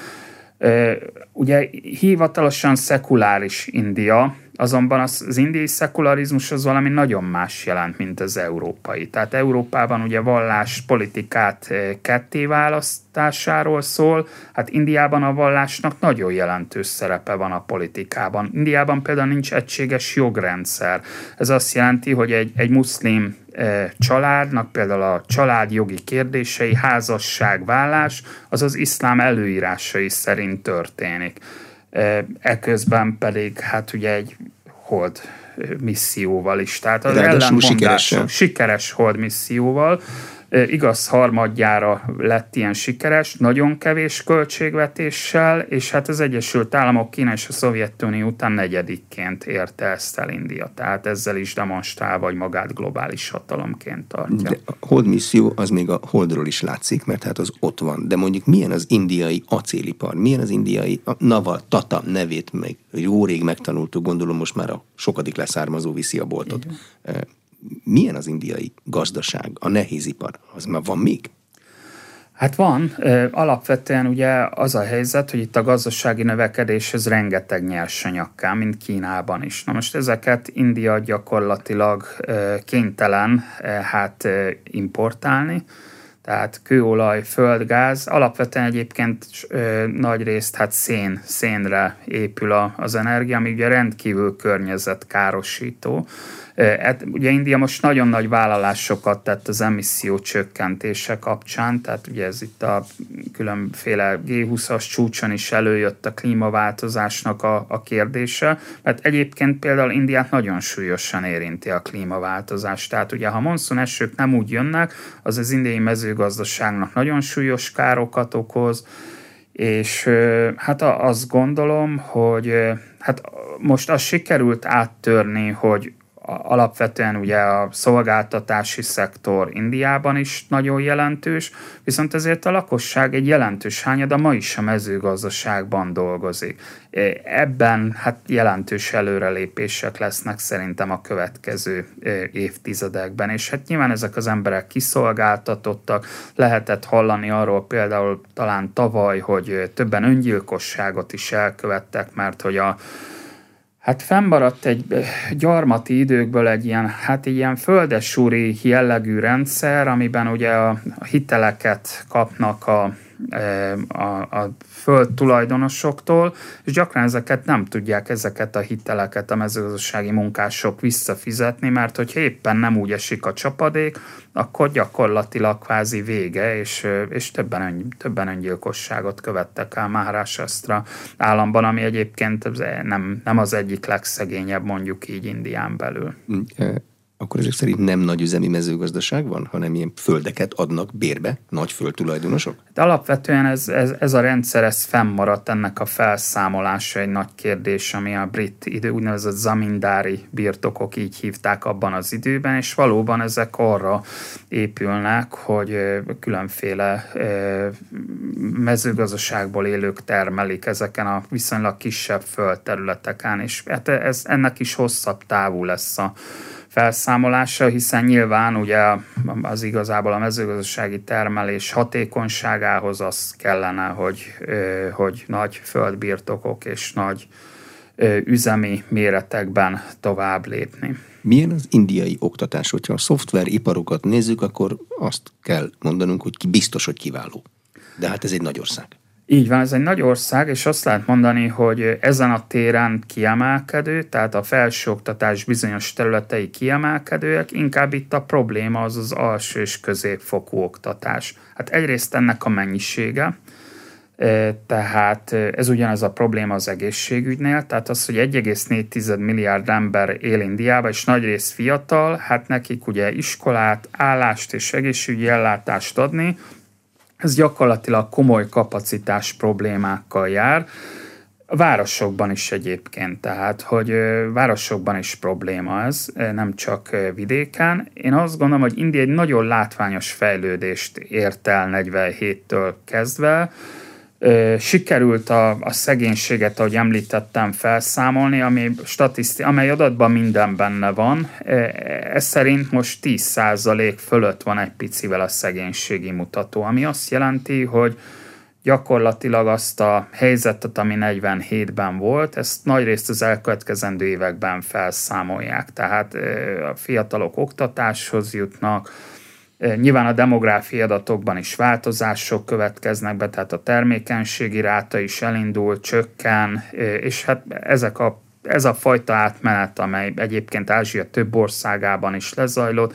Ugye hivatalosan szekuláris India, azonban az, az indiai szekularizmus az valami nagyon más jelent, mint az európai. Tehát Európában ugye vallás politikát ketté választásáról szól, hát Indiában a vallásnak nagyon jelentős szerepe van a politikában. Indiában például nincs egységes jogrendszer. Ez azt jelenti, hogy egy, egy muszlim családnak, például a családjogi kérdései, házasság, vállás, az az iszlám előírásai szerint történik. Eközben pedig hát ugye egy hold misszióval is. Tehát az ellentmondások sikeres hold misszióval, Igaz, harmadjára lett ilyen sikeres, nagyon kevés költségvetéssel, és hát az Egyesült Államok, Kína és a Szovjetunió után negyedikként érte ezt el India. Tehát ezzel is demonstrál, vagy magát globális hatalomként tartja. De a hold misszió az még a holdról is látszik, mert hát az ott van. De mondjuk milyen az indiai acélipar, milyen az indiai a Naval Tata nevét meg jó rég megtanultuk, gondolom most már a sokadik leszármazó viszi a boltot. Igen milyen az indiai gazdaság, a nehézipar? Az már van még? Hát van. Alapvetően ugye az a helyzet, hogy itt a gazdasági növekedéshez rengeteg nyersanyag kell, mint Kínában is. Na most ezeket India gyakorlatilag kénytelen hát importálni, tehát kőolaj, földgáz, alapvetően egyébként nagy részt hát szén, szénre épül a, az energia, ami ugye rendkívül környezetkárosító. Hát ugye India most nagyon nagy vállalásokat tett az emisszió csökkentése kapcsán, tehát ugye ez itt a különféle G20-as csúcson is előjött a klímaváltozásnak a, a kérdése, mert egyébként például Indiát nagyon súlyosan érinti a klímaváltozás. Tehát ugye ha monszun esők nem úgy jönnek, az az indiai mezőgazdaságnak nagyon súlyos károkat okoz, és hát azt gondolom, hogy hát most az sikerült áttörni, hogy alapvetően ugye a szolgáltatási szektor Indiában is nagyon jelentős, viszont ezért a lakosság egy jelentős hányada ma is a mezőgazdaságban dolgozik. E, ebben hát jelentős előrelépések lesznek szerintem a következő e, évtizedekben, és hát nyilván ezek az emberek kiszolgáltatottak, lehetett hallani arról például talán tavaly, hogy többen öngyilkosságot is elkövettek, mert hogy a Hát fennmaradt egy gyarmati időkből egy ilyen, hát ilyen földesúri jellegű rendszer, amiben ugye a hiteleket kapnak a, a, a föld tulajdonosoktól, és gyakran ezeket nem tudják ezeket a hiteleket a mezőgazdasági munkások visszafizetni, mert hogyha éppen nem úgy esik a csapadék, akkor gyakorlatilag kvázi vége, és, és többen, többen öngyilkosságot követtek el Maharashtra államban, ami egyébként nem, nem az egyik legszegényebb mondjuk így Indián belül. Akkor ezek szerint nem nagy üzemi mezőgazdaság van, hanem ilyen földeket adnak bérbe nagy földtulajdonosok? De alapvetően ez, ez, ez a rendszer, ez fennmaradt, ennek a felszámolása egy nagy kérdés, ami a brit idő, úgynevezett zamindári birtokok így hívták abban az időben, és valóban ezek arra épülnek, hogy különféle mezőgazdaságból élők termelik ezeken a viszonylag kisebb földterületeken, és hát ez, ennek is hosszabb távú lesz a felszámolása, hiszen nyilván ugye az igazából a mezőgazdasági termelés hatékonyságához az kellene, hogy, hogy nagy földbirtokok és nagy üzemi méretekben tovább lépni. Milyen az indiai oktatás? Hogyha a szoftveriparokat nézzük, akkor azt kell mondanunk, hogy biztos, hogy kiváló. De hát ez egy nagy ország. Így van, ez egy nagy ország, és azt lehet mondani, hogy ezen a téren kiemelkedő, tehát a felsőoktatás bizonyos területei kiemelkedőek, inkább itt a probléma az az alső és középfokú oktatás. Hát egyrészt ennek a mennyisége, e, tehát ez ugyanaz a probléma az egészségügynél, tehát az, hogy 1,4 milliárd ember él Indiában, és nagyrészt fiatal, hát nekik ugye iskolát, állást és egészségügyi ellátást adni, ez gyakorlatilag komoly kapacitás problémákkal jár. A városokban is egyébként, tehát, hogy városokban is probléma ez, nem csak vidéken. Én azt gondolom, hogy India egy nagyon látványos fejlődést ért el 47-től kezdve, sikerült a, a szegénységet, ahogy említettem, felszámolni, ami statiszti, amely adatban minden benne van. Ez szerint most 10% fölött van egy picivel a szegénységi mutató, ami azt jelenti, hogy gyakorlatilag azt a helyzetet, ami 47-ben volt, ezt nagyrészt az elkövetkezendő években felszámolják. Tehát a fiatalok oktatáshoz jutnak, Nyilván a demográfiai adatokban is változások következnek be, tehát a termékenységi ráta is elindul, csökken, és hát ezek a, ez a fajta átmenet, amely egyébként Ázsia több országában is lezajlott,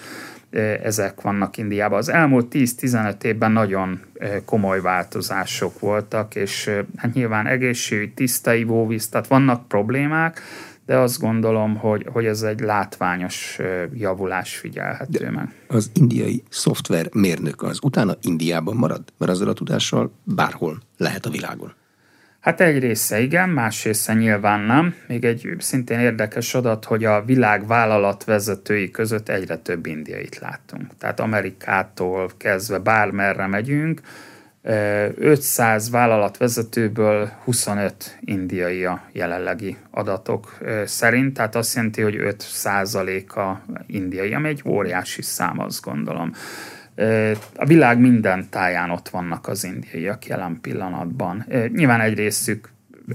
ezek vannak Indiában. Az elmúlt 10-15 évben nagyon komoly változások voltak, és hát nyilván egészségügy, tiszta ivóvíz, tehát vannak problémák, de azt gondolom, hogy, hogy ez egy látványos javulás figyelhető de meg. Az indiai szoftver mérnök az utána Indiában marad? Mert azzal a tudással bárhol lehet a világon. Hát egy része igen, más része nyilván nem. Még egy szintén érdekes adat, hogy a világ vállalat vezetői között egyre több indiait látunk. Tehát Amerikától kezdve bármerre megyünk, 500 vállalatvezetőből 25 indiai a jelenlegi adatok szerint, tehát azt jelenti, hogy 5 a indiai, ami egy óriási szám, azt gondolom. A világ minden táján ott vannak az indiaiak jelen pillanatban. Nyilván egy részük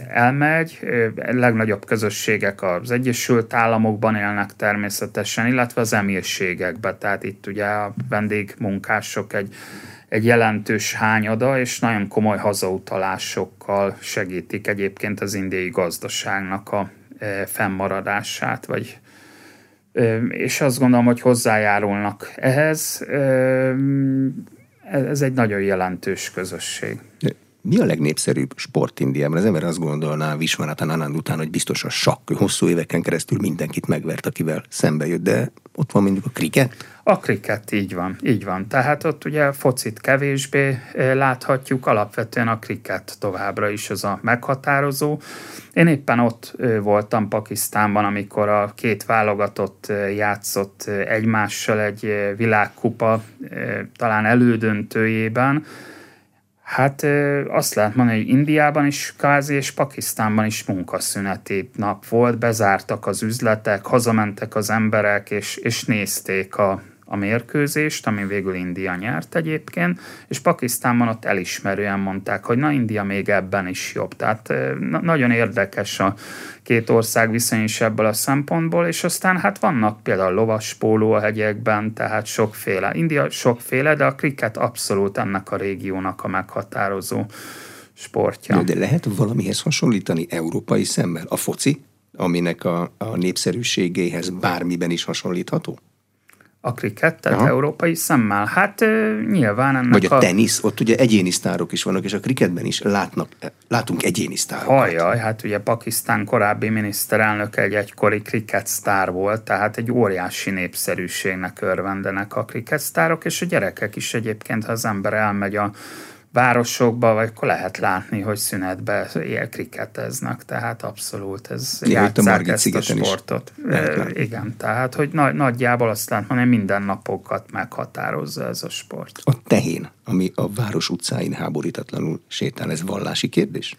elmegy, legnagyobb közösségek az Egyesült Államokban élnek természetesen, illetve az emírségekben, tehát itt ugye a vendégmunkások egy egy jelentős hányada, és nagyon komoly hazautalásokkal segítik egyébként az indiai gazdaságnak a e, fennmaradását, vagy e, és azt gondolom, hogy hozzájárulnak ehhez. E, ez egy nagyon jelentős közösség. Mi a legnépszerűbb sport Indiában? Az ember azt gondolná Viswanathan Anand után, hogy biztos a sakk hosszú éveken keresztül mindenkit megvert, akivel szembe jött, de ott van mondjuk a kriket? A kriket, így van, így van. Tehát ott ugye focit kevésbé láthatjuk, alapvetően a kriket továbbra is az a meghatározó. Én éppen ott voltam Pakisztánban, amikor a két válogatott játszott egymással egy világkupa, talán elődöntőjében, Hát azt lehet mondani, hogy Indiában is kázi és Pakisztánban is munkaszüneti nap volt, bezártak az üzletek, hazamentek az emberek, és, és nézték a, a mérkőzést, ami végül India nyert egyébként, és Pakisztánban ott elismerően mondták, hogy na India még ebben is jobb. Tehát na- nagyon érdekes a két ország viszony is ebből a szempontból, és aztán hát vannak például lovaspóló a hegyekben, tehát sokféle. India sokféle, de a kriket abszolút ennek a régiónak a meghatározó sportja. De lehet valamihez hasonlítani európai szemmel? A foci, aminek a, a népszerűségéhez bármiben is hasonlítható? A krikettet Aha. európai szemmel? Hát nyilván ennek Vagy a, a tenisz, ott ugye egyéni sztárok is vannak, és a kriketben is látnak, látunk egyéni sztárokat. Hajjaj, hát ugye Pakisztán korábbi miniszterelnök egy egykori kriket sztár volt, tehát egy óriási népszerűségnek örvendenek a kriket sztárok, és a gyerekek is egyébként, ha az ember elmegy a városokba, vagy akkor lehet látni, hogy szünetbe ilyen kriketeznek, tehát abszolút ez ja, játszák a ezt a sportot. E, igen, tehát hogy nagy, nagyjából azt lehet mondani, minden napokat meghatározza ez a sport. A tehén, ami a város utcáin háborítatlanul sétál, ez vallási kérdés?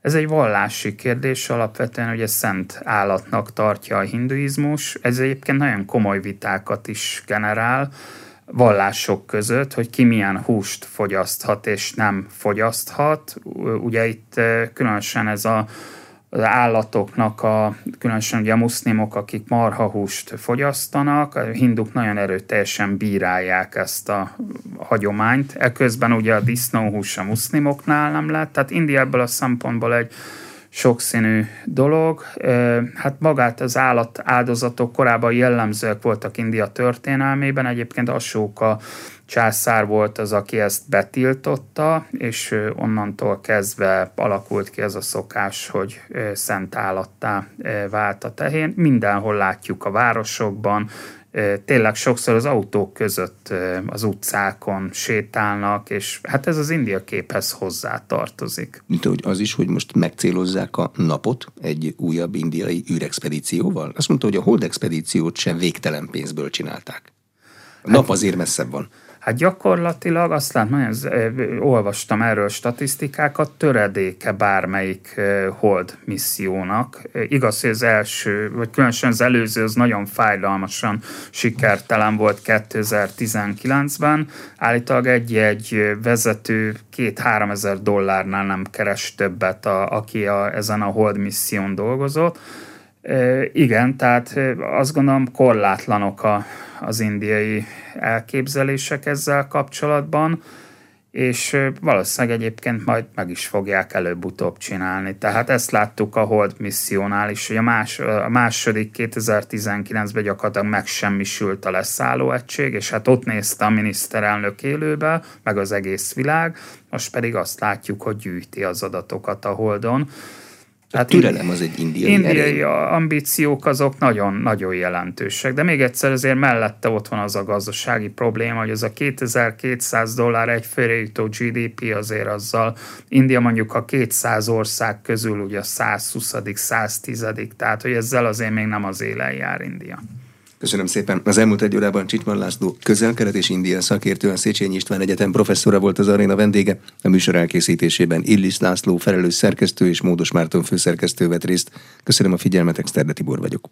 Ez egy vallási kérdés, alapvetően ugye szent állatnak tartja a hinduizmus. Ez egyébként nagyon komoly vitákat is generál vallások között, hogy ki milyen húst fogyaszthat és nem fogyaszthat. Ugye itt különösen ez a az állatoknak, a, különösen ugye a muszlimok, akik marhahúst fogyasztanak, a hinduk nagyon erőteljesen bírálják ezt a hagyományt. Eközben ugye a disznóhús a muszlimoknál nem lett, tehát India ebből a szempontból egy sokszínű dolog. Hát magát az állat áldozatok korábban jellemzőek voltak India történelmében, egyébként Asóka császár volt az, aki ezt betiltotta, és onnantól kezdve alakult ki ez a szokás, hogy szent állattá vált a tehén. Mindenhol látjuk a városokban, tényleg sokszor az autók között az utcákon sétálnak, és hát ez az India képhez hozzá tartozik. Mint hogy az is, hogy most megcélozzák a napot egy újabb indiai űrexpedícióval? Azt mondta, hogy a hold expedíciót sem végtelen pénzből csinálták. A nap hát, azért messzebb van. Hát gyakorlatilag azt látom, hogy olvastam erről statisztikákat, töredéke bármelyik hold missziónak. Igaz, hogy az első, vagy különösen az előző, az nagyon fájdalmasan sikertelen volt 2019-ben. Állítólag egy-egy vezető két-három ezer dollárnál nem keres többet, a, aki a, ezen a hold misszión dolgozott. Igen, tehát azt gondolom korlátlanok a, az indiai elképzelések ezzel kapcsolatban, és valószínűleg egyébként majd meg is fogják előbb-utóbb csinálni. Tehát ezt láttuk a Hold missziónál is, hogy a, más, a második 2019-ben gyakorlatilag megsemmisült a leszálló egység, és hát ott nézte a miniszterelnök élőbe, meg az egész világ, most pedig azt látjuk, hogy gyűjti az adatokat a Holdon. A türelem az egy indiai Indiai erény. ambíciók azok nagyon, nagyon jelentősek, de még egyszer azért mellette ott van az a gazdasági probléma, hogy az a 2200 dollár egyfőre jutó GDP azért azzal India mondjuk a 200 ország közül ugye a 120 110 tehát hogy ezzel azért még nem az élen jár India. Köszönöm szépen. Az elmúlt egy órában Csicsman László közel-kelet és India szakértő, a Széchenyi István Egyetem professzora volt az aréna vendége. A műsor elkészítésében Illis László felelős szerkesztő és Módos Márton főszerkesztő vett részt. Köszönöm a figyelmet, Exterde Tibor vagyok.